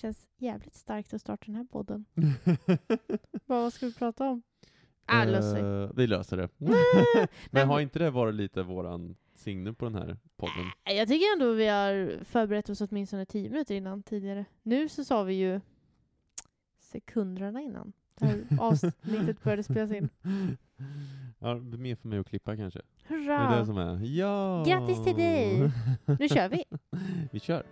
Känns jävligt starkt att starta den här podden. Bara, vad ska vi prata om? Ah, sig. Eh, vi löser det. Men har inte det varit lite våran signum på den här podden? Äh, Jag tycker ändå vi har förberett oss åtminstone tio minuter innan tidigare. Nu så sa vi ju sekunderna innan det här avsnittet började spelas in. Ja, det blir mer för mig att klippa kanske. Det är Hurra! det som är. Ja! Grattis till dig! Nu kör vi! vi kör.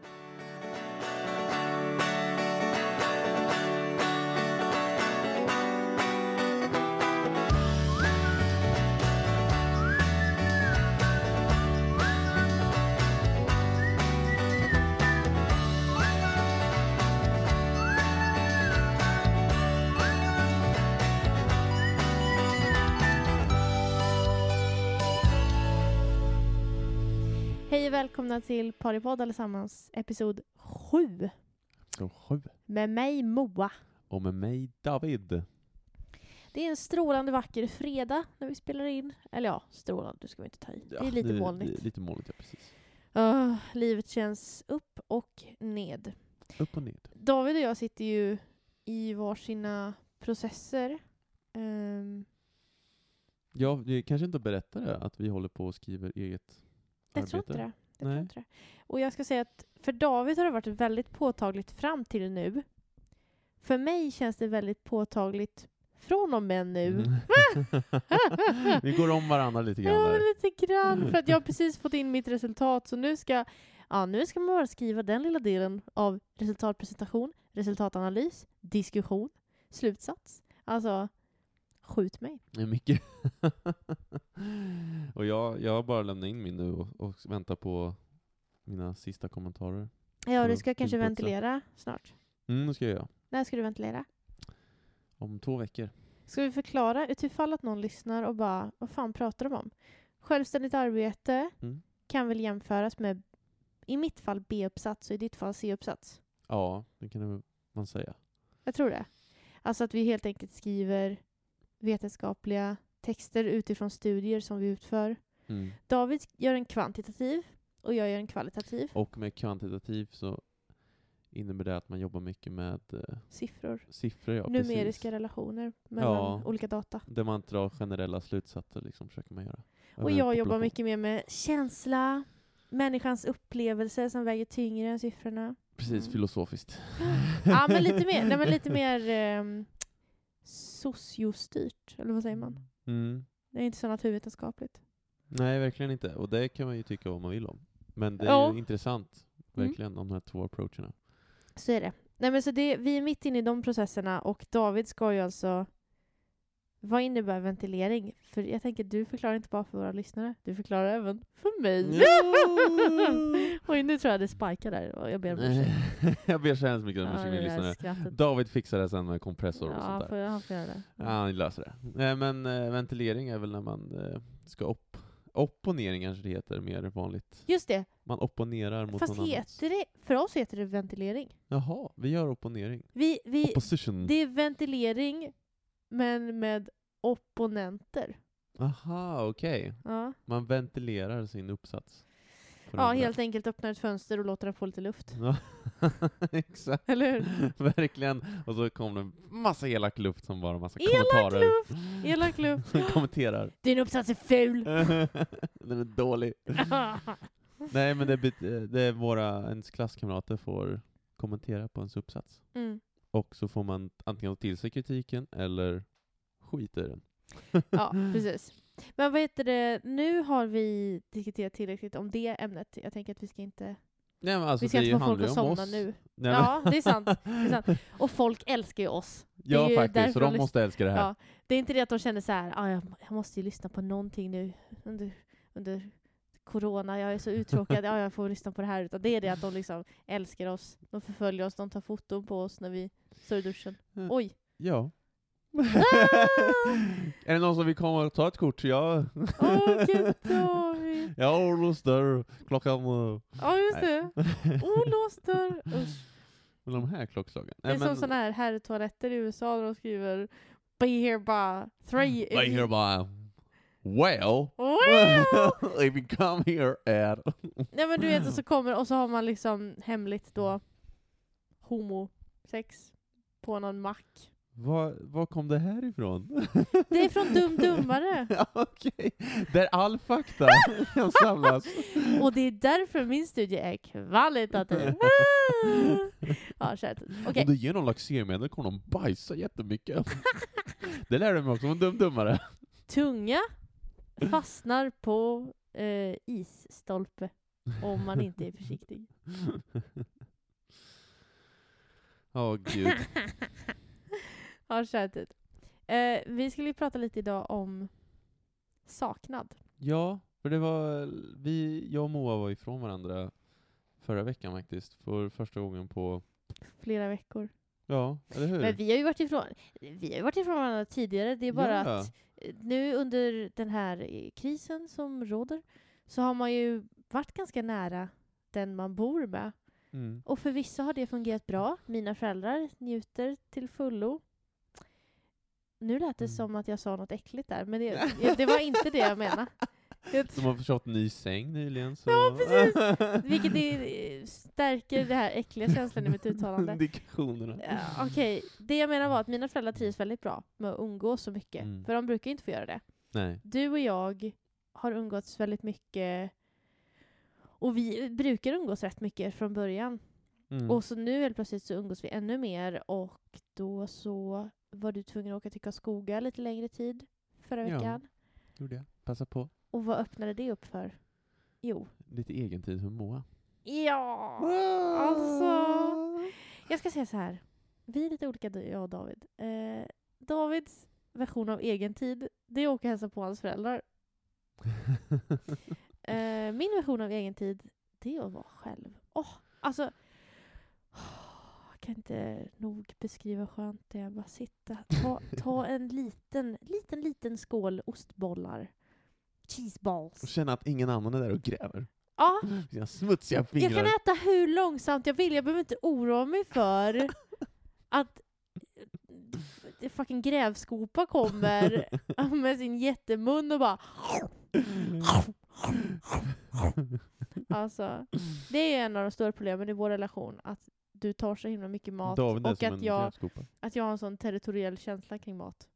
Välkomna till Partypodd allesammans, episod 7 Så sju. med mig Moa. Och med mig David. Det är en strålande vacker fredag när vi spelar in. Eller ja, strålande, du ska vi inte ta i. det är lite molnigt. det är Lite molnigt, ja precis. Åh, livet känns upp och ned. Upp och ned. David och jag sitter ju i varsina processer. Ehm, Ja, vi kanske inte berättade att vi håller på och skriver eget jag arbete. tror inte det. Jag Nej. inte det. Och jag ska säga att för David har det varit väldigt påtagligt fram till nu. För mig känns det väldigt påtagligt från och med nu. Mm. vi går om varandra lite grann Ja, där. lite grann. För att jag har precis fått in mitt resultat, så nu ska, ja, nu ska man bara skriva den lilla delen av resultatpresentation, resultatanalys, diskussion, slutsats. Alltså, skjut mig. Det är mycket. och jag, jag har bara lämnat in min nu och, och väntar på mina sista kommentarer. Ja, du ska kanske inputsa. ventilera snart. Mm, det ska jag göra. När ska du ventilera? Om två veckor. Ska vi förklara utifall att någon lyssnar och bara, vad fan pratar de om? Självständigt arbete Mm. kan väl jämföras med, i mitt fall B-uppsats och i ditt fall C-uppsats. Ja, det kan man säga. Jag tror det. Alltså att vi helt enkelt skriver vetenskapliga texter utifrån studier som vi utför. Mm. David gör en kvantitativ och jag gör en kvalitativ. Och med kvantitativ så innebär det att man jobbar mycket med eh, Siffror. siffror. Ja, Numeriska precis. relationer mellan Ja. olika data. Där man drar generella slutsatser liksom, försöker man göra. Och jag jobbar mycket mer med känsla, människans upplevelse som väger tyngre än siffrorna. Precis, Mm. filosofiskt. Ja, men lite mer, nej, men lite mer ehm, sociostyrt, eller vad säger man? Mm. Det är inte så naturvetenskapligt. Nej, verkligen inte. Och det kan man ju tycka vad man vill om. Men det är Ja. ju intressant, Mm. verkligen, de här två approacherna. Så är det. Nej, men så det. Vi är mitt inne i de processerna och David ska ju alltså... Vad innebär ventilering? För jag tänker, du förklarar inte bara för våra lyssnare, du förklarar även för mig. Oj, nu tror jag det spikar där. Jag ber om ursäkt. jag ber så hemskt mycket om Ja, ursäkt, där lyssnare. David fixar det sen med kompressor och Ja, sånt får där. jag, han får göra det. Ja, han löser det. Men eh, ventilering är väl när man eh, ska upp. Opponering kanske det heter, mer vanligt. Just det, Man opponerar mot fast någon annans. heter det... För oss heter det ventilering. Jaha, vi gör opponering. Vi, vi, Opposition. det är ventilering, men med opponenter. Aha, okej. Ja, Man ventilerar sin uppsats. på ja den där. helt enkelt öppnar ett fönster och låter den få lite luft. Ja, exakt. Eller hur? Verkligen. Och så kom det en massa elak luft som bara massa Elak kommentarer. luft! Elak luft. Som kommenterar. Din uppsats är ful! Den är dålig. Nej, men det, bet- det är våra, ens klasskamrater får kommentera på ens uppsats. mm. Och så får man antingen ta till sig kritiken eller skita i den. Ja, precis. Men vad heter det, nu har vi diskuterat tillräckligt om det ämnet. Jag tänker att vi ska inte, Nej, men alltså, vi ska det inte få folk att somna oss. nu. Nej, Ja, det är sant. Det är sant. Och folk älskar ju oss. ja, ju faktiskt. Så de måste älska det här. Ja, det är inte det att de känner så här, ah, jag, jag måste ju lyssna på någonting nu under, under corona, jag är så uttråkad, ja, jag får lyssna på det här. Utan det är det att de liksom älskar oss, de förföljer oss, de tar foton på oss när vi står i duschen. Oj! Ja. är det någon som vill komma och ta ett kort? Ja. Åh gud David! Ja, Orlos där. Klockan... eh, Ja just det, olåst dörr. Usch. Men de här klockslagen. Det är Nej, som men- sådana här herrtoaletter i USA där de skriver Be here by three. if By you- hereby. Well. Well! if you come here at... Nej men du vet, och så kommer och så har man liksom hemligt då homo sex på någon mack. Var, var kom det här ifrån? Det är från Dum Dummare! ja, Okej, där all fakta kan samlas. Och det är därför min studie är kvalitativ. ja, kört. Okej, Om du ger någon laxeringsmedel kommer de bajsa jättemycket. det lärde jag mig också om dum dummare. tunga fastnar på eh, isstolpe om man inte är försiktig. Åh gud. Ja, kört ut. Eh, vi skulle ju prata lite idag om saknad. Ja, för det var, vi, jag och Moa var ifrån varandra förra veckan faktiskt, för första gången på, Flera veckor. ja, eller hur? Men vi har ju varit ifrån, vi har varit ifrån varandra tidigare. Det är bara Ja. att eh, nu under den här eh, krisen som råder så har man ju varit ganska nära den man bor med. Mm. Och för vissa har det fungerat bra. Mina föräldrar njuter till fullo. Nu lät det Mm. som att jag sa något äckligt där, men det, det var inte det jag menade. De har köpt ny säng nyligen, så... Ja, precis. Vilket det, stärker det här äckliga känslan i mitt uttalande. Indikationerna. Ja, Okej, det jag menar var att mina föräldrar trivs väldigt bra med att umgås så mycket. Mm. För de brukar inte få göra det. Nej. Du och jag har umgåtts väldigt mycket. Och vi brukar umgås rätt mycket från början. Mm. Och så nu helt plötsligt så umgås vi ännu mer och då så var du tvungen att åka till Karlskoga lite längre tid förra Ja. veckan. Gjorde jag. Passa på. Och vad öppnade det upp för? Jo. Lite egentid för Moa. Ja! Alltså. Jag ska säga så här. Vi är lite olika, jag och David. Eh, Davids version av egen tid, det är att åka och hälsa på hans föräldrar. Eh, min version av egen tid, det är att vara själv. Åh, alltså... jag kan inte nog beskriva hur skönt det är att bara sitta. Ta, ta en liten, liten, liten skål ostbollar. Cheeseballs. Och känna att ingen annan är där och gräver. Ja, Sina smutsiga jag fingrar. kan äta hur långsamt jag vill. Jag behöver inte oroa mig för att det fucking grävskopa kommer med sin jättemun och bara... Alltså, det är en av de stora problemen i vår relation. Att du tar så himla mycket mat David är och som att en jag, grävskopa. att jag har en sån territoriell känsla kring mat.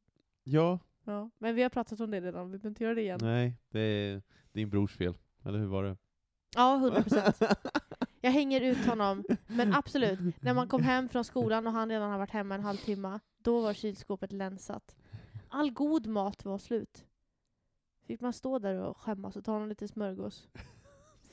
Ja, Ja. Men vi har pratat om det redan, vi behöver inte göra det igen. nej, det är din brors fel. Eller hur var det? Ja, 100 procent. Jag hänger ut honom. Men absolut, när man kom hem från skolan och han redan har varit hemma en halvtimme, då var kylskåpet länsat. All god mat var slut. Fick man stå där och skämmas och ta någon liten smörgås.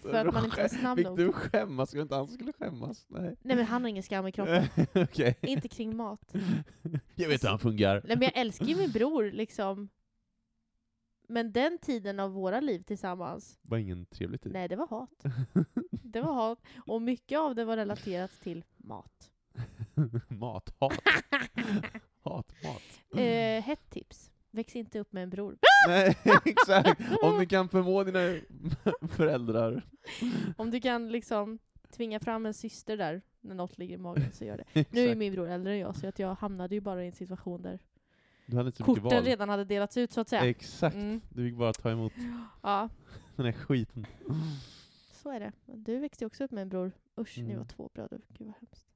För att man inte var snabb Fick nog. du skämmas? Skulle inte han skulle skämmas? Nej. Nej men han har ingen skam i kroppen. Okej. inte kring mat. Jag vet hur han fungerar. Nej men jag älskar ju min bror liksom. Men den tiden av våra liv tillsammans, var ingen trevlig tid. nej det var hat. Det var hat. Och mycket av det var relaterat till mat. mat, hat. hat, mat. Eh, hett tips. Väx inte upp med en bror. Nej, exakt. Om du kan förmå dina föräldrar. Om du kan liksom tvinga fram en syster där när något ligger i magen så gör det. Nu är min bror äldre än jag så att jag hamnade ju bara i en situation där Du hade inte så mycket korten redan hade delats ut så att säga. Exakt. Mm. Du fick bara ta emot Ja, den här skiten. så är det. Du växte också upp med en bror. Usch, ni Mm. var två bröder. Gud vad hemskt.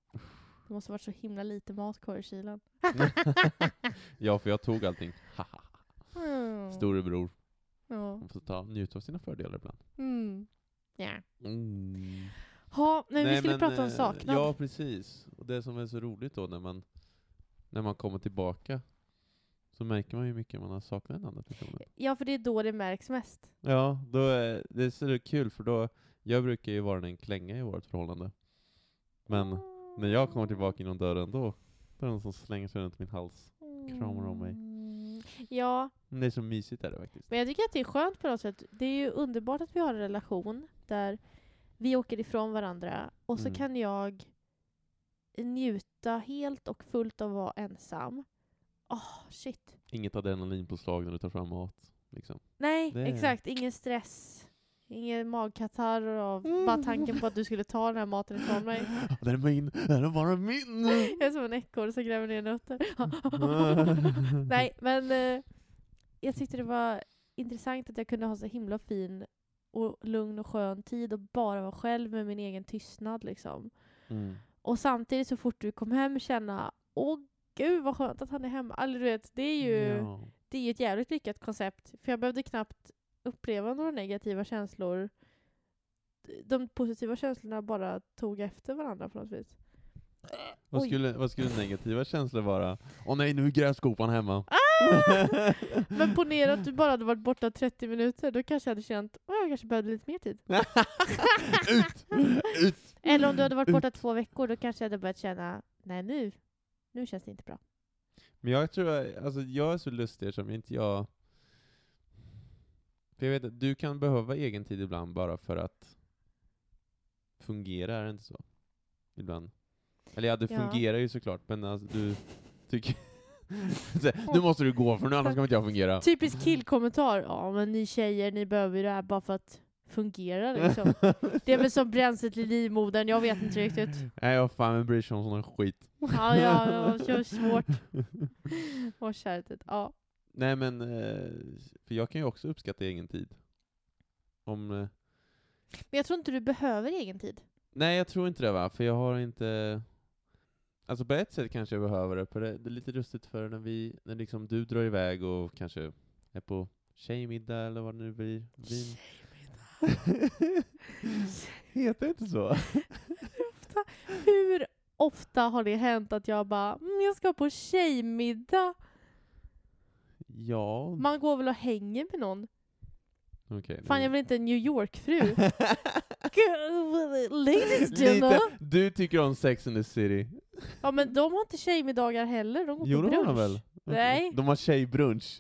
Det måste varit så himla lite mat kvar i kylen. ja, för jag tog allting. Mm. Storebror. Ja. Man får ta, njuta av sina fördelar ibland. Mm. Ja. Mm. Ha, men vi skulle prata om eh, saknad. Ja, precis. Och det som är så roligt då när man, när man kommer tillbaka, så märker man ju hur mycket man har saknat den andra personen. Ja, för det är då det märks mest. Ja, då är, det är så kul för då, jag brukar ju vara en klänga i vårt förhållande. Men när jag kommer tillbaka genom dörren då, då är det någon som slänger sig runt min hals. kramar om mig. Mm. Ja, det är så mysigt är det faktiskt. men jag tycker att det är skönt på något sätt. Det är ju underbart att vi har en relation där vi åker ifrån varandra och så Mm. kan jag njuta helt och fullt av att vara ensam. Åh, shit. Inget adrenalinpåslag när du tar fram mat. Liksom. Nej, är- exakt. Ingen stress. Ingen magkatarr av Mm. bara tanken på att du skulle ta den här maten ifrån mig. Den är min, den är bara min! Jag är som en ekorre som gräver ner nötter. Nej, men eh, jag tyckte det var intressant att jag kunde ha så himla fin och lugn och skön tid och bara vara själv med min egen tystnad liksom. Mm. Och samtidigt så fort du kom hem känna åh gud vad skönt att han är hemma. Alltså, du vet, det är ju Ja. det är ju ett jävligt lyckat koncept. För jag behövde knappt uppleva några negativa känslor. De positiva känslorna bara tog efter varandra på något vis. Vad skulle, vad skulle negativa känslor vara? Åh nej, nu är grävskopan hemma. Ah! Men ponera att du bara hade varit borta 30 minuter, då kanske jag hade känt att jag kanske behövde lite mer tid. ut! Ut! Eller om du hade varit borta två veckor, då kanske jag hade börjat känna, nej nu, nu känns det inte bra. Men jag tror, alltså jag är så lustig som inte jag... För jag vet att du kan behöva egen tid ibland bara för att fungera, är det inte så? Ibland. Eller ja, det Ja. fungerar ju såklart, men alltså du tycker... Nu måste du gå för nu annars kommer inte jag fungera. Typisk killkommentar, ja men ni tjejer, ni behöver ju det här bara för att fungera liksom. Det är väl som bränslet i livmodern, jag vet inte riktigt. Nej, jag fan men bryr sig om sån skit. Ja, ja, ja, det var svårt. Åh kärtet. Ja. Nej men, eh, för jag kan ju också uppskatta egen tid. Om... eh, Men jag tror inte du behöver egen tid. Nej, jag tror inte det va, för jag har inte... Alltså på ett sätt kanske jag behöver det, för det, är lite lustigt för när vi, när liksom du drar iväg och kanske är på tjejmiddag eller vad det nu blir. Vin. Heter det inte så? Hur ofta har det hänt att jag bara, mm, jag ska på tjejmiddag? Ja, Man går väl och hänger med någon? okej. Fan, nu- jag vill inte en New York-fru. Ladies? Lite, du tycker om Sex and the City? Ja men de har inte tjejmiddagar heller, de går Jo, på har brunch. de väl? Nej. De har tjejbrunch.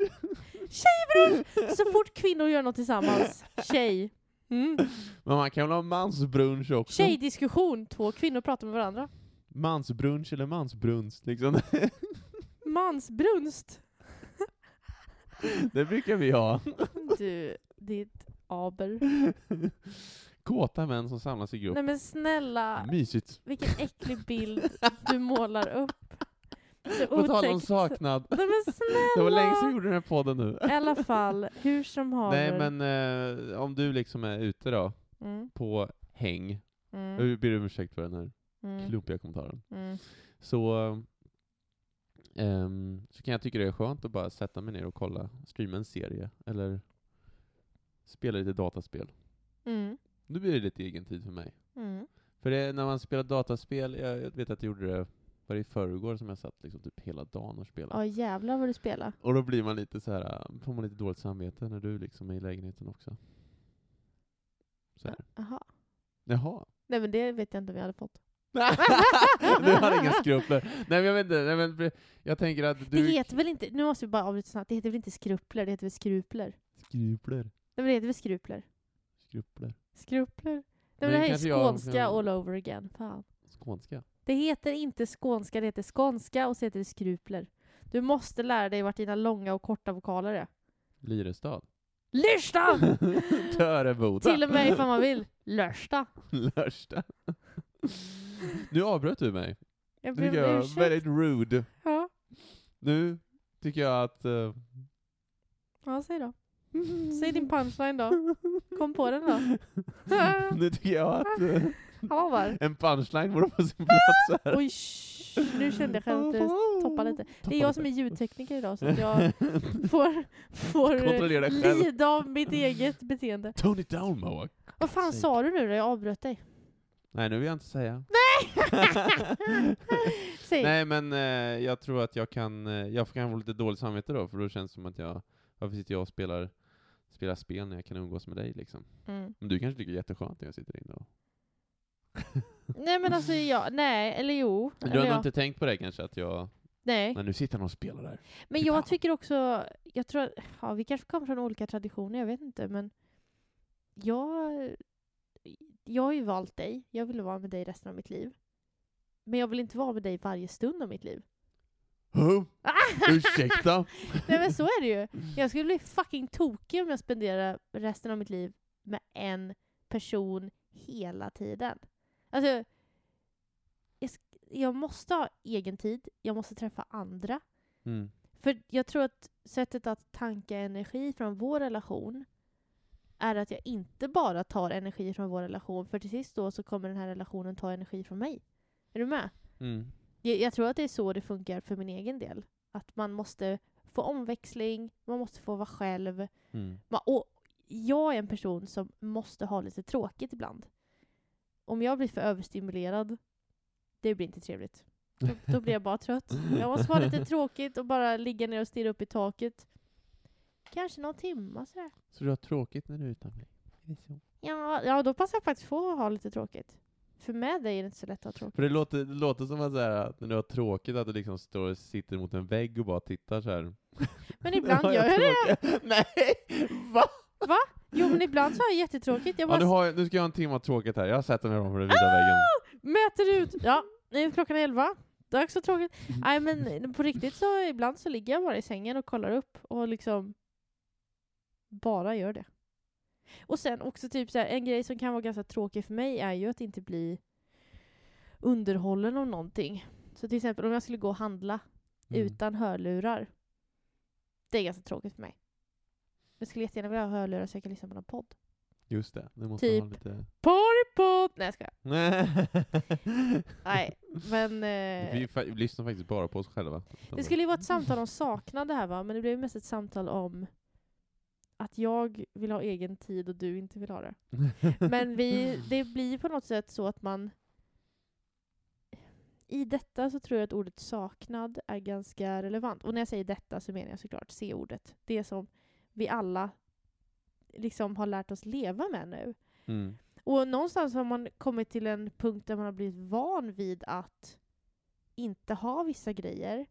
Så fort kvinnor gör något tillsammans, tjej. Mm. Men man kan väl ha mansbrunch också? Tjejdiskussion, två kvinnor pratar med varandra. Mansbrunch eller mansbrunst liksom. Mansbrunst. det brukar vi ha. Du, ditt aber. Kåta män som samlas i grupp. Nej men snälla, Mysigt. vilken äcklig bild du målar upp. Så På tal om otäckt. saknad. Nej men snälla! Det var länge sedan vi gjorde den här podden nu. I alla fall, hur som haver. Nej men eh, om du liksom är ute då, Mm, på häng, mm, jag ber om ursäkt för den här mm, klumpiga kommentaren, mm. så, ehm, så kan jag tycka det är skönt att bara sätta mig ner och kolla, streama en serie, eller spela lite dataspel. Mm, Nu blir det lite egen tid för mig. mm. För det, när man spelar dataspel, jag, jag vet att jag gjorde det, var det i förrgår som jag satt liksom typ hela dagen och spelade. Ja jävlar vad du spelar. Och då blir man lite så här, äh, får man lite dåligt samvete när du liksom är i lägenheten också. Så här. Jaha. Jaha. Nej men det vet jag inte om jag hade fått. du har inga skrupler. Nej men jag vet inte, nej, men jag tänker att Det du... heter väl inte, nu måste vi bara avbryta snabbt, det heter väl inte skrupler, det heter väl skrupler? Skrupler. Nej men det heter väl skrupler? Skrupler. Skrupler? Nej Men det här är jag skånska kan- all over again, fan. Skånska. Det heter inte skånska, det heter skånska och så heter det skrupler. Du måste lära dig vart dina långa och korta vokaler är. Lyrestad. Lyrsta! Töreboda. Till och med ifall man vill. Lörsta. Lörsta. Nu avbröt du mig. Jag ber tycker om jag ursäkt. väldigt rude. Ja. Nu tycker jag att... eh, ja, säg då. Säg din punchline då. Kom på den då. nu tycker jag att eh, Havar. en punchline vore på sin plats här. Oj, shh. nu kände jag själv att det toppade lite. Det är jag som är ljudtekniker idag så att jag får, får eh, Kontrollera dig själv. lida av mitt eget beteende. Tone it down Moa. Vad fan sa du nu då? Jag avbröt dig. Nej, nu vill jag inte säga. Säg. Nej, men eh, jag tror att jag kan, eh, jag kan få lite dåligt samvete då, för då känns det som att jag, varför sitter jag och spelar, spelar spel när jag kan umgås med dig liksom? Mm. Men du kanske tycker det är jätteskönt när jag sitter inne och... Nej men alltså, ja, nej, eller jo. Men du eller har nog inte tänkt på det kanske, att jag, Nej. när nu sitter han och spelar där. Men Fy fan. jag tycker också, jag tror att, ja vi kanske kommer från olika traditioner, jag vet inte, men jag, jag har ju valt dig, jag vill vara med dig resten av mitt liv. Men jag vill inte vara med dig varje stund av mitt liv. Huh? Ursäkta? Nej men så är det ju. Jag skulle bli fucking tokig om jag spenderade resten av mitt liv med en person hela tiden. Alltså, jag, jag måste ha egen tid, jag måste träffa andra. Mm. För jag tror att sättet att tanka energi från vår relation är att jag inte bara tar energi från vår relation, för till sist då så kommer den här relationen ta energi från mig. Är du med? Mm. Jag, jag tror att det är så det funkar för min egen del. Att man måste få omväxling, man måste få vara själv. Mm. Ma- Och jag är en person som måste ha lite tråkigt ibland. Om jag blir för överstimulerad, det blir inte trevligt. Då, då blir jag bara trött. Jag måste ha lite tråkigt och bara ligga ner och stirra upp i taket. Kanske någon timma sådär. Så du har tråkigt när du är utan mig? Ja, ja, då passar jag faktiskt på att ha lite tråkigt. För med dig är det inte så lätt att ha tråkigt. För det låter, det låter som att, så här, att när du har tråkigt att du liksom står sitter mot en vägg och bara tittar så här. Men ibland gör jag det. Nej! Va? Jo, men ibland så har jag jättetråkigt. Jag Ja, bara nu, har nu ska jag ha en timme tråkigt här. Jag den här framför den vita väggen. mäter ut. Ja, nu är klockan elva. Dags för tråkigt. Mm. Nej men på riktigt så ibland så ligger jag bara i sängen och kollar upp och liksom bara gör det. Och sen också typ så här, en grej som kan vara ganska tråkig för mig är ju att inte bli underhållen av någonting. Så till exempel om jag skulle gå och handla Mm. utan hörlurar. Det är ganska tråkigt för mig. Jag skulle jättegärna vilja ha hörlurar så jag kan lyssna på någon podd. Just det, det måste Typ. ha lite... Partypodd! Nej jag skojar. Nej. Men... Eh, Vi, fa- vi lyssnar faktiskt bara på oss själva. Det skulle ju vara ett samtal om saknad det här va, men det blev mest ett samtal om att jag vill ha egen tid och du inte vill ha det. Men vi, det blir på något sätt så att man i detta så tror jag att ordet saknad är ganska relevant. Och när jag säger detta så menar jag såklart C-ordet. Det som vi alla liksom har lärt oss leva med nu. Mm. Och någonstans har man kommit till en punkt där man har blivit van vid att inte ha vissa grejer.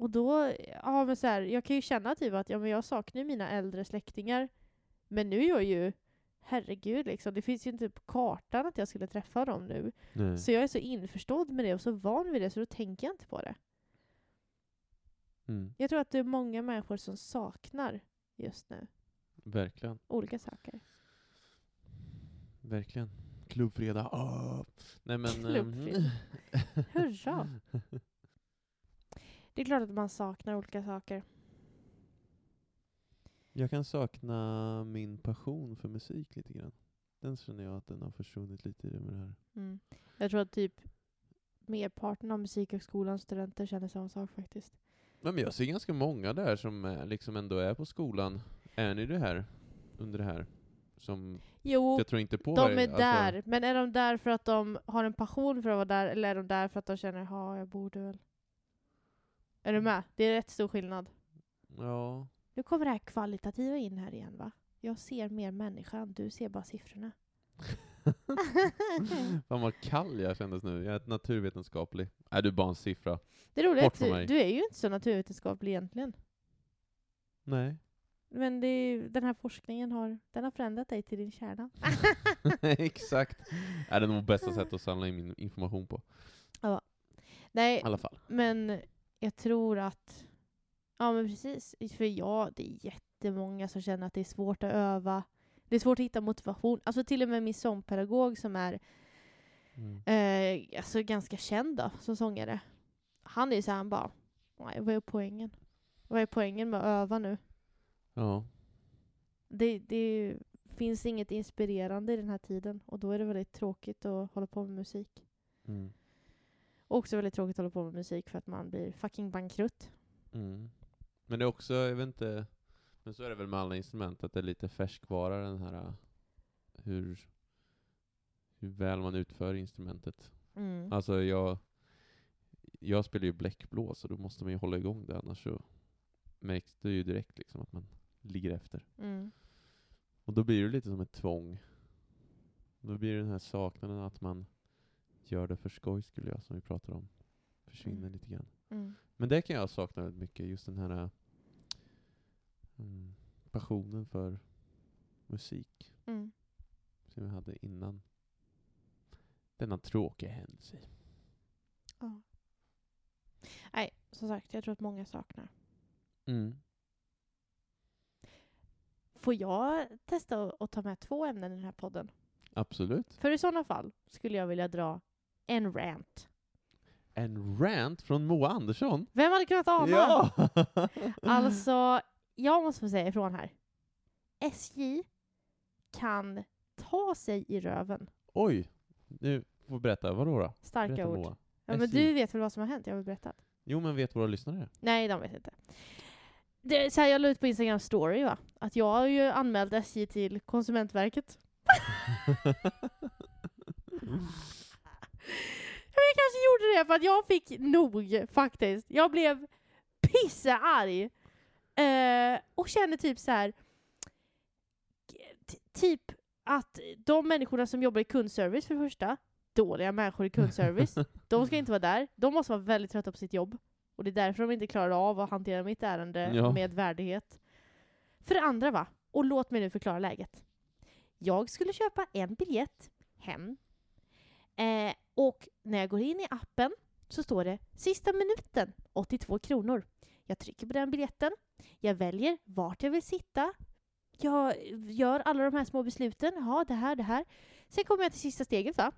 Och då, ja men så här, jag kan ju känna typ att ja, men jag saknar mina äldre släktingar. Men nu är jag ju, herregud liksom, det finns ju inte på kartan att jag skulle träffa dem nu. Nej. Så jag är så införstådd med det och så van vid det så då tänker jag inte på det. Mm. Jag tror att det är många människor som saknar just nu Verkligen. olika saker. Verkligen. Klubbfredag. Åh. Nej men... ehm, Klubbfredag. Hurra! Det är klart att man saknar olika saker. Jag kan sakna min passion för musik lite grann. Den känner jag att den har försvunnit lite i det med det här. Mm. Jag tror att typ merparten av Musikhögskolans studenter känner samma sak faktiskt. Ja, men jag ser ganska många där som är, liksom ändå är på skolan. Är ni det här? Under det här? Som, Jo, jag tror inte på de är där. Men är de där för att de har en passion för att vara där, eller är de där för att de känner ja, jag borde väl. Är du med? Det är rätt stor skillnad. Ja. Nu kommer det här kvalitativa in här igen va? Jag ser mer människan, du ser bara siffrorna. Fan vad kall jag kändes nu. Jag är ett naturvetenskaplig. Nej, du är bara en siffra. Det roliga är att du, du är ju inte så naturvetenskaplig egentligen. Nej. Men är, ju- den här forskningen har, den har förändrat dig till din kärna. Exakt. Är det nog bästa sättet att samla in min information på. Nej, I alla fall. men jag tror att... Ja men precis. För ja, det är jättemånga som känner att det är svårt att öva. Det är svårt att hitta motivation. Alltså till och med min sångpedagog som är Mm. eh, alltså ganska känd då, som sångare. Han är ju såhär, han bara, "Nej, vad är poängen? Vad är poängen med att öva nu? Ja. Det, det finns inget inspirerande i den här tiden och då är det väldigt tråkigt att hålla på med musik. Mm. Och också väldigt tråkigt att hålla på med musik för att man blir fucking bankrutt. Mm. Men det är också, jag vet inte, men så är det väl med alla instrument, att det är lite färskvara den här, uh, hur, hur väl man utför instrumentet. Mm. Alltså jag, jag spelar ju bläckblås, och då måste man ju hålla igång det, annars så märks det ju direkt liksom att man ligger efter. Mm. Och då blir det lite som ett tvång. Då blir det den här saknaden att man gör det för skoj skulle jag, som vi pratade om, försvinner Mm. lite grann. Mm. Men det kan jag sakna väldigt mycket, just den här mm, passionen för musik Mm. som jag hade innan denna tråkiga händelse. Ja. Nej, som sagt, jag tror att många saknar. Mm. Får jag testa att- att ta med två ämnen i den här podden? Absolut. För i sådana fall skulle jag vilja dra en rant. En rant från Moa Andersson? Vem hade kunnat ana? Ja! Alltså, jag måste få säga ifrån här. SJ kan ta sig i röven. Oj, nu får berätta, vadå då? Starka Berätta ord. Moa. Ja, men SJ. du vet väl vad som har hänt? Jag har väl berättat? Jo men vet våra lyssnare? Nej, de vet inte. Det så här, jag la ut på Instagram story va? Att jag har ju anmält SJ till Konsumentverket. Men jag kanske gjorde det för att jag fick nog faktiskt. Jag blev pissearg. Eh, och kände typ så här. Typ att de människorna som jobbar i kundservice för det första, dåliga människor i kundservice, de ska inte vara där. De måste vara väldigt trötta på sitt jobb. Och det är därför de inte klarar av att hantera mitt ärende Ja. med värdighet. För det andra va, och låt mig nu förklara läget. Jag skulle köpa en biljett hem. Eh, och när jag går in i appen så står det sista minuten 82 kronor. Jag trycker på den biljetten. Jag väljer vart jag vill sitta. Jag gör alla de här små besluten. Ja, det här, det här. Sen kommer jag till sista steget va?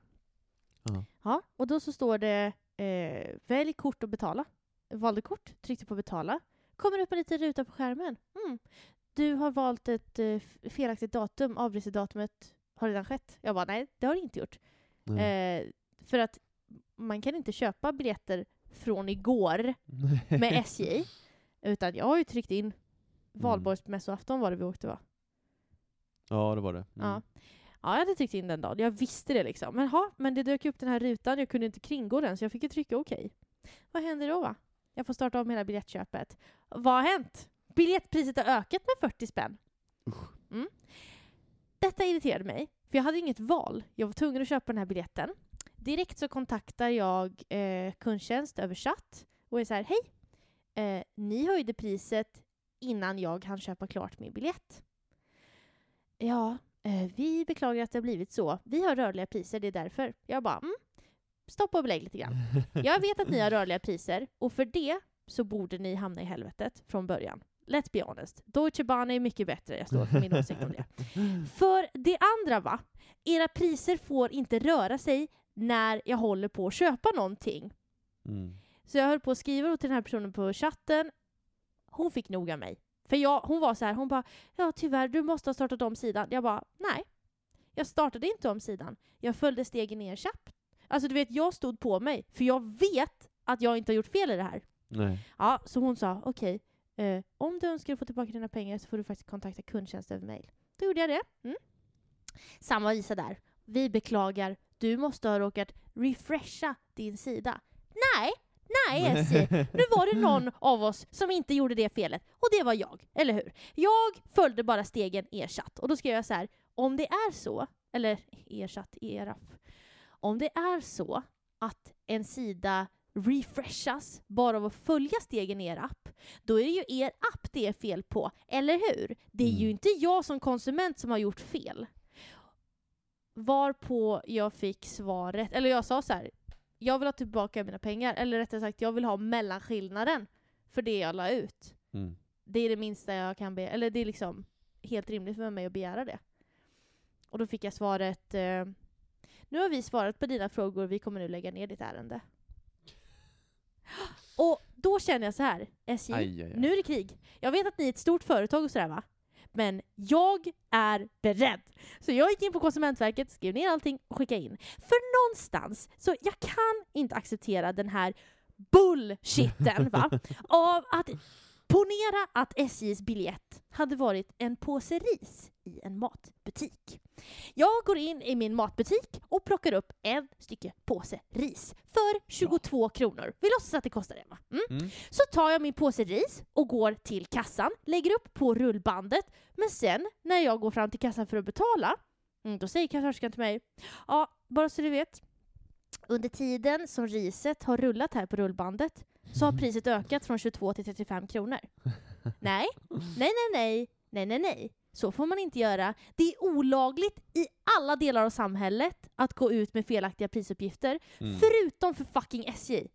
Ja. Ja, och då så står det eh, välj kort och betala. Jag valde kort, tryckte på betala. Kommer upp en liten ruta på skärmen. Mm. Du har valt ett eh, felaktigt datum, avresedatumet har redan skett. Jag bara nej, det har det inte gjort. Nej. Eh, för att man kan inte köpa biljetter från igår med SJ. Utan jag har ju tryckt in valborgsmässoafton var det vi åkte va? Ja det var det. Mm. Ja. Ja, jag hade tryckt in den dagen. Jag visste det liksom. Men, ha, men det dök upp den här rutan, jag kunde inte kringgå den så jag fick ju trycka okej. Vad händer då va? Jag får starta om hela biljettköpet. Vad har hänt? Biljettpriset har ökat med 40 spänn. Mm. Detta irriterade mig, för jag hade inget val. Jag var tvungen att köpa den här biljetten. Direkt så kontaktar jag eh, kundtjänst över chatt och är så här, hej! Eh, ni höjde priset innan jag hann köpa klart min biljett. Ja, eh, vi beklagar att det har blivit så. Vi har rörliga priser, det är därför. Jag bara, mm, stoppa och belägg lite grann. Jag vet att ni har rörliga priser och för det så borde ni hamna i helvetet från början. Let's be honest. Deutsche Bahn är mycket bättre, jag står för min åsikt om det. För det andra va, era priser får inte röra sig när jag håller på att köpa någonting. Mm. Så jag höll på att skriva till den här personen på chatten. Hon fick nog av mig. För jag, hon var så här, hon bara ja tyvärr du måste ha startat om sidan. Jag bara nej. Jag startade inte om sidan. Jag följde stegen ner chapp. Alltså du vet jag stod på mig för jag vet att jag inte har gjort fel i det här. Nej. Ja, så hon sa okej, eh, om du önskar få tillbaka dina pengar så får du faktiskt kontakta kundtjänst över mail. Då gjorde jag det. Mm. Samma visa där. Vi beklagar, du måste ha råkat refresha din sida. Nej, nej SJ. Nu var det någon av oss som inte gjorde det felet, och det var jag, eller hur? Jag följde bara stegen ersatt, och då skrev jag så här, om det är så, eller ersatt, erapp, om det är så att en sida refreshas bara av att följa stegen i er app, då är det ju er app det är fel på, eller hur? Det är ju Mm. inte jag som konsument som har gjort fel. Varpå jag fick svaret, eller jag sa så här, jag vill ha tillbaka mina pengar, eller rättare sagt jag vill ha mellanskillnaden för det jag la ut. Mm. Det är det minsta jag kan be, eller det är liksom helt rimligt för mig att begära det. Och då fick jag svaret, eh, nu har vi svarat på dina frågor, vi kommer nu lägga ner ditt ärende. Och då känner jag så här, SJ, Aj, aj, aj. nu är det krig. Jag vet att ni är ett stort företag och sådär va? Men jag är beredd. Så jag gick in på Konsumentverket, skrev ner allting och skickade in. För någonstans, så jag kan inte acceptera den här bullshitten va? Av att ponera att SJs biljett hade varit en påse ris i en matbutik. Jag går in i min matbutik och plockar upp en stycke påse ris för 22 kronor. Vi låtsas att det kostar det va? Mm. Mm. Så tar jag min påse ris och går till kassan, lägger upp på rullbandet, men sen när jag går fram till kassan för att betala, mm, då säger kassörskan till mig, ja, bara så du vet, under tiden som riset har rullat här på rullbandet så har priset ökat från 22 till 35 kronor. Nej, nej, nej, nej, nej, nej, nej. Så får man inte göra. Det är olagligt i alla delar av samhället att gå ut med felaktiga prisuppgifter, Mm. förutom för fucking SJ.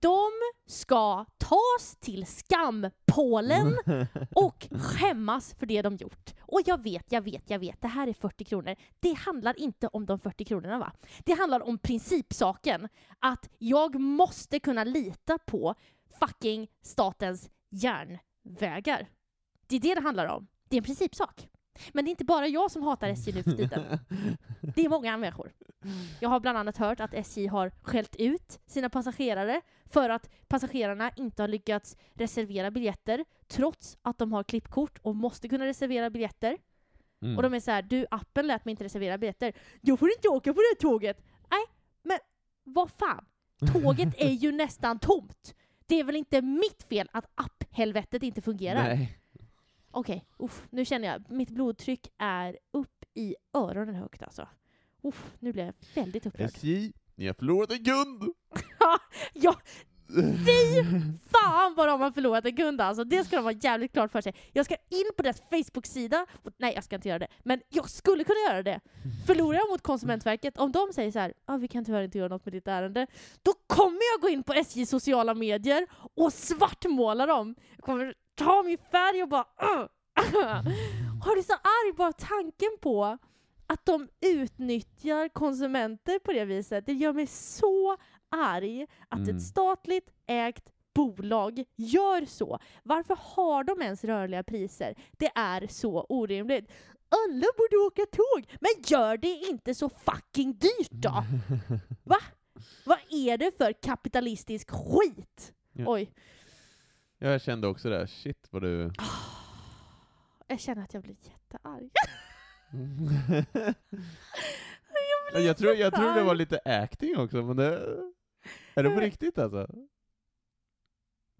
De ska tas till skampålen och skämmas för det de gjort. Och jag vet, jag vet, jag vet, det här är 40 kronor. Det handlar inte om de 40 kronorna va? Det handlar om principsaken. Att jag måste kunna lita på fucking statens järnvägar. Det är det det handlar om. Det är en principsak. Men det är inte bara jag som hatar SJ nu för tiden. Det är många människor. Jag har bland annat hört att SJ har skällt ut sina passagerare för att passagerarna inte har lyckats reservera biljetter trots att de har klippkort och måste kunna reservera biljetter. Mm. Och de är så här, du appen lät mig inte reservera biljetter. Jag får inte åka på det tåget. Nej, men vad fan. Tåget är ju nästan tomt. Det är väl inte mitt fel att app-helvetet inte fungerar? Nej. Okej, uff, nu känner jag mitt blodtryck är upp i öronen högt alltså. Uff, nu blir jag väldigt upprörd. SJ, ni har förlorat en kund! ja, fy fan vad de har förlorat en kund alltså. Det ska de ha jävligt klart för sig. Jag ska in på deras Facebook-sida. Nej, jag ska inte göra det. Men jag skulle kunna göra det. Förlorar jag mot Konsumentverket, om de säger så här, ah, vi kan tyvärr inte göra något med ditt ärende, då kommer jag gå in på SJs sociala medier och svartmåla dem. Jag kommer ta min färg och bara uh. Har du så arg bara tanken på att de utnyttjar konsumenter på det viset? Det gör mig så arg att Mm. ett statligt ägt bolag gör så. Varför har de ens rörliga priser? Det är så orimligt. Alla borde åka tåg, men gör det inte så fucking dyrt då! Va? Vad är det för kapitalistisk skit? Ja. Oj, jag kände också det, shit vad du... jag känner att jag blir jättearg. jag, jag, tror, jag tror det var lite acting också, men det... Är det på riktigt alltså?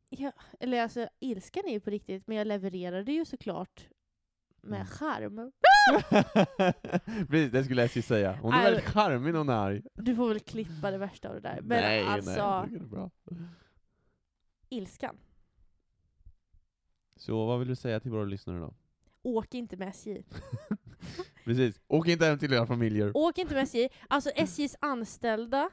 Ja, eller alltså, ilskan är ju på riktigt, men jag levererade ju såklart med Mm. charm. Precis, det skulle SJ säga. Hon är Nej, väldigt charmig när hon är arg. Du får väl klippa det värsta av det där. Men nej, alltså, nej, jag det bra. ilskan. Så vad vill du säga till våra lyssnare då? Åk inte med SJ. Precis, åk inte hem till era familjer. Åk inte med SJ. Alltså SJs anställda,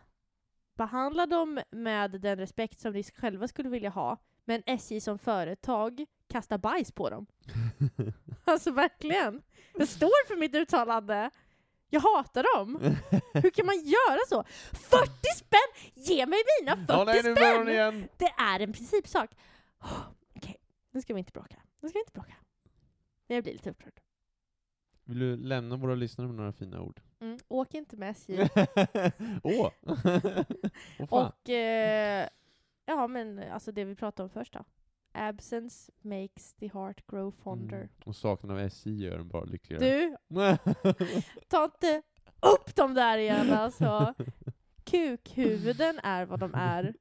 behandla dem med den respekt som ni själva skulle vilja ha. Men SJ som företag, kasta bajs på dem. Alltså verkligen. Jag står för mitt uttalande. Jag hatar dem. Hur kan man göra så? 40 spänn! Ge mig mina 40 Ja, nej, nu spänn! igen! Det är en principsak. Oh, nu ska vi inte bråka. Nu ska vi inte bråka. Men jag blir lite upprörd. Vill du lämna våra lyssnare med några fina ord? Mm. Åk inte med SJ. Åh! Fan. Och eh, ja, men alltså det vi pratade om först då. Absence makes the heart grow fonder. Mm. Och saknaden av SJ gör en bara lyckligare. Du, ta inte upp dem där igen alltså. Kukhuvuden är vad de är.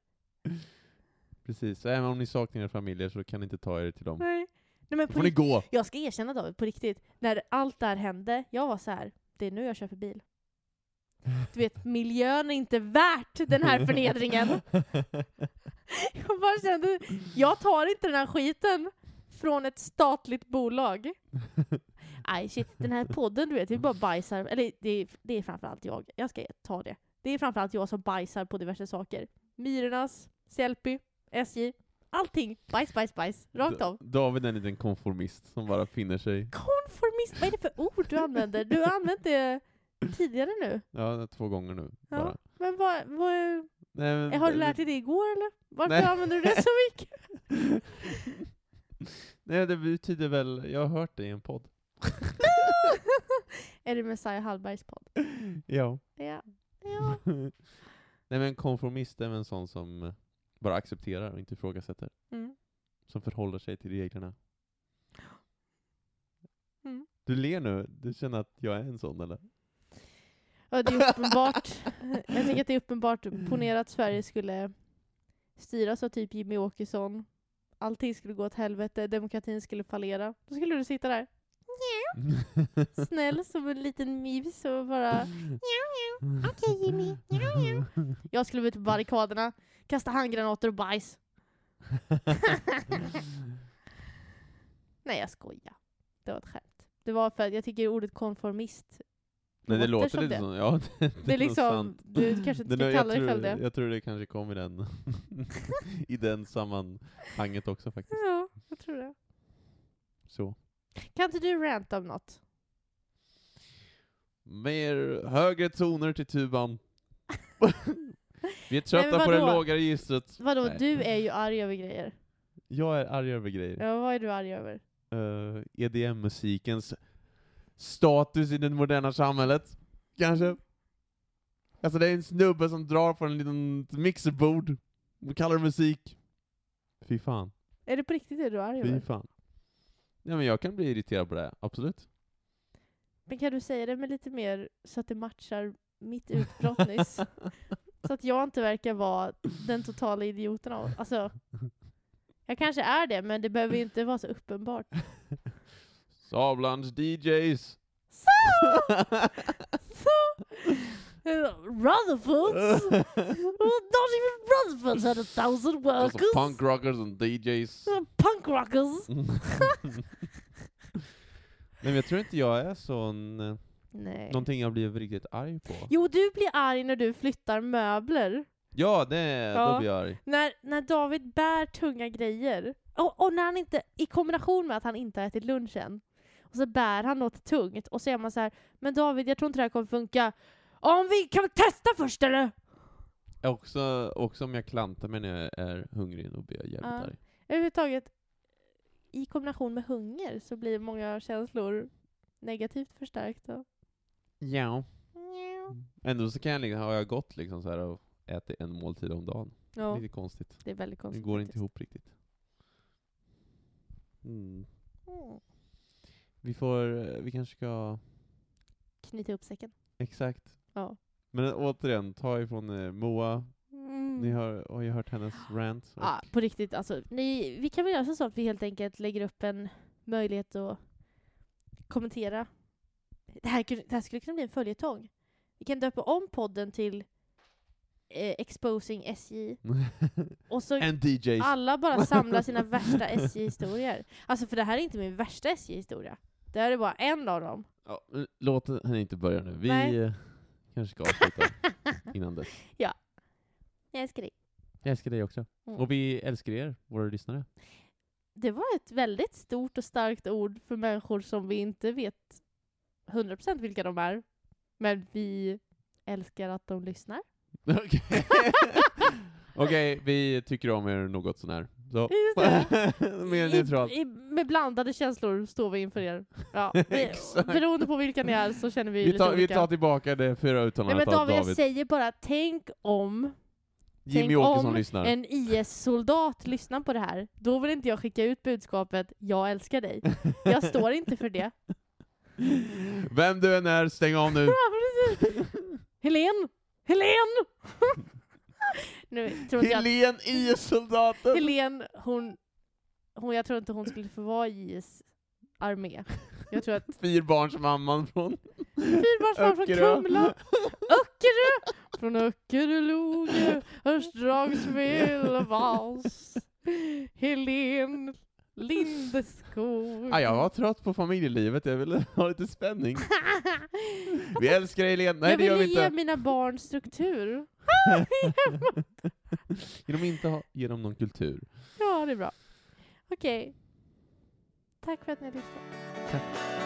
Precis, så även om ni saknar era familjer så kan ni inte ta er till dem. Nej. Nej, men Då får ni riktigt, gå! jag ska erkänna David, på riktigt. När allt det här hände, jag var så här. det är nu jag köper bil. Du vet, miljön är inte värt den här förnedringen. Jag bara kände, jag tar inte den här skiten från ett statligt bolag. Nej shit, den här podden du vet, vi bara bajsar, eller det är, det är framförallt jag, jag ska ta det. Det är framförallt jag som bajsar på diverse saker. Myrornas, Sellpy, SJ, allting. Bajs, bajs, bajs. Rakt av. Da- David är en liten konformist som bara finner sig. Konformist, vad är det för ord du använder? Du har använt det tidigare nu. Ja, två gånger nu. Ja. Bara. Men vad, vad, Nej, men, har du lärt dig det igår eller? Varför Nej. använder du det så mycket? Nej, det betyder väl, jag har hört det i en podd. är det Messiah Hallbergs podd? Ja. Ja. ja. Nej men konformist är väl en sån som bara accepterar och inte ifrågasätter. Mm. Som förhåller sig till reglerna. Mm. Du ler nu, du känner att jag är en sån eller? Ja, det är uppenbart. Jag tänker att det är uppenbart. Ponera att Sverige skulle styras av typ Jimmy Åkesson. Allting skulle gå åt helvete, demokratin skulle fallera. Då skulle du sitta där, snäll som en liten mus och bara Okej, Jimmy. Jag skulle vara ute på barrikaderna, kasta handgranater och bajs. Nej, jag skojar. Det var ett skämt. Det var för att jag tycker ordet konformist, Nej det Låter låter som lite det. så. Ja, det, det är liksom, sant. du kanske inte Det ska kalla jag dig själv tror, det. Jag tror det kanske kom i den, i den sammanhanget också faktiskt. Ja, jag tror det. Så. Kan inte du ranta om något? Mer högre toner till tuban. Vi är trötta men på det låga registret. Vadå, Nej. du är ju arg över grejer. Jag är arg över grejer. Ja, vad är du arg över? Eh, EDM-musikens status i det moderna samhället, kanske? Alltså det är en snubbe som drar på en liten mixerbord, och kallar det musik. Fy fan. Är det på riktigt det du är arg Fy över? fan. Ja men jag kan bli irriterad på det, absolut. Men kan du säga det med lite mer så att det matchar mitt utbrott nyss? Så att jag inte verkar vara den totala idioten av Alltså, jag kanske är det, men det behöver inte vara så uppenbart. Sablans DJs! Så! Rutherfords! Not even Rutherfords had a thousand workers! punk rockers and DJs. Punk rockers! Men jag tror inte jag är sån, eh, Nej. någonting jag blir riktigt arg på. Jo, du blir arg när du flyttar möbler. Ja, det, Ja. då blir jag arg. När, när David bär tunga grejer, och, och när han inte, i kombination med att han inte har ätit lunchen, och så bär han något tungt, och så är man så här, men David, jag tror inte det här kommer funka. Om vi kan vi testa först eller? Också, också om jag klantar mig när jag är hungrig, då blir jag jävligt Ja. arg. Överhuvudtaget, i kombination med hunger så blir många känslor negativt förstärkta. Ja. Ändå så kan jag liksom, har jag gått liksom så här och ätit en måltid om dagen. Ja, Lite konstigt. det är väldigt Det konstigt. går inte ihop riktigt. Mm. Mm. Vi får, vi kanske ska, Knyta upp säcken. exakt. Ja. Men återigen, ta ifrån eh, Moa, Mm. ni har, har ju hört hennes rant. Ja, på riktigt. Alltså, ni, vi kan väl göra så att vi helt enkelt lägger upp en möjlighet att kommentera. Det här, det här skulle kunna bli en följetong. Vi kan döpa om podden till eh, Exposing SJ. Och så alla bara samlar sina värsta SJ-historier. Alltså för det här är inte min värsta SJ-historia. Det här är bara en av dem. Ja, låt henne inte börja nu. Vi Nej. eh, kanske ska avsluta innan dess. Jag älskar dig. Jag älskar dig också. Mm. Och vi älskar er, våra lyssnare. Det var ett väldigt stort och starkt ord för människor som vi inte vet 100% vilka de är. Men vi älskar att de lyssnar. Okej, Okej, vi tycker om er något sånär. Så. Mer neutralt. I, i, med blandade känslor står vi inför er. Ja, vi, beroende på vilka ni är så känner vi, Vi lite tar, vi olika. tar tillbaka det fyra Nej uttalandet men av David, jag säger bara, tänk om Jimmy tänk Åkesson om lyssnar. en IS-soldat lyssnar på det här. Då vill inte jag skicka ut budskapet, jag älskar dig. Jag står inte för det. Vem du än är, stäng av nu. Helen! Helen! nu tror inte jag Helen IS-soldaten! Helen, hon, hon, jag tror inte hon skulle få vara i IS armé. Jag tror att Fyrbarnsmamman från fyrbarnsbarn från Öckerö. Kumla, Öckerö, från Öckerö Loge, Örstadsvill, Vals, Helen Lindeskog. ah, Jag var trött på familjelivet, jag ville ha lite spänning. Vi älskar dig Helen. Nej jag det gör ville vi ge inte. mina barn struktur. Genom inte ha, ge dem någon kultur. Ja, det är bra. Okej. Tack för att ni har lyssnat. Tack.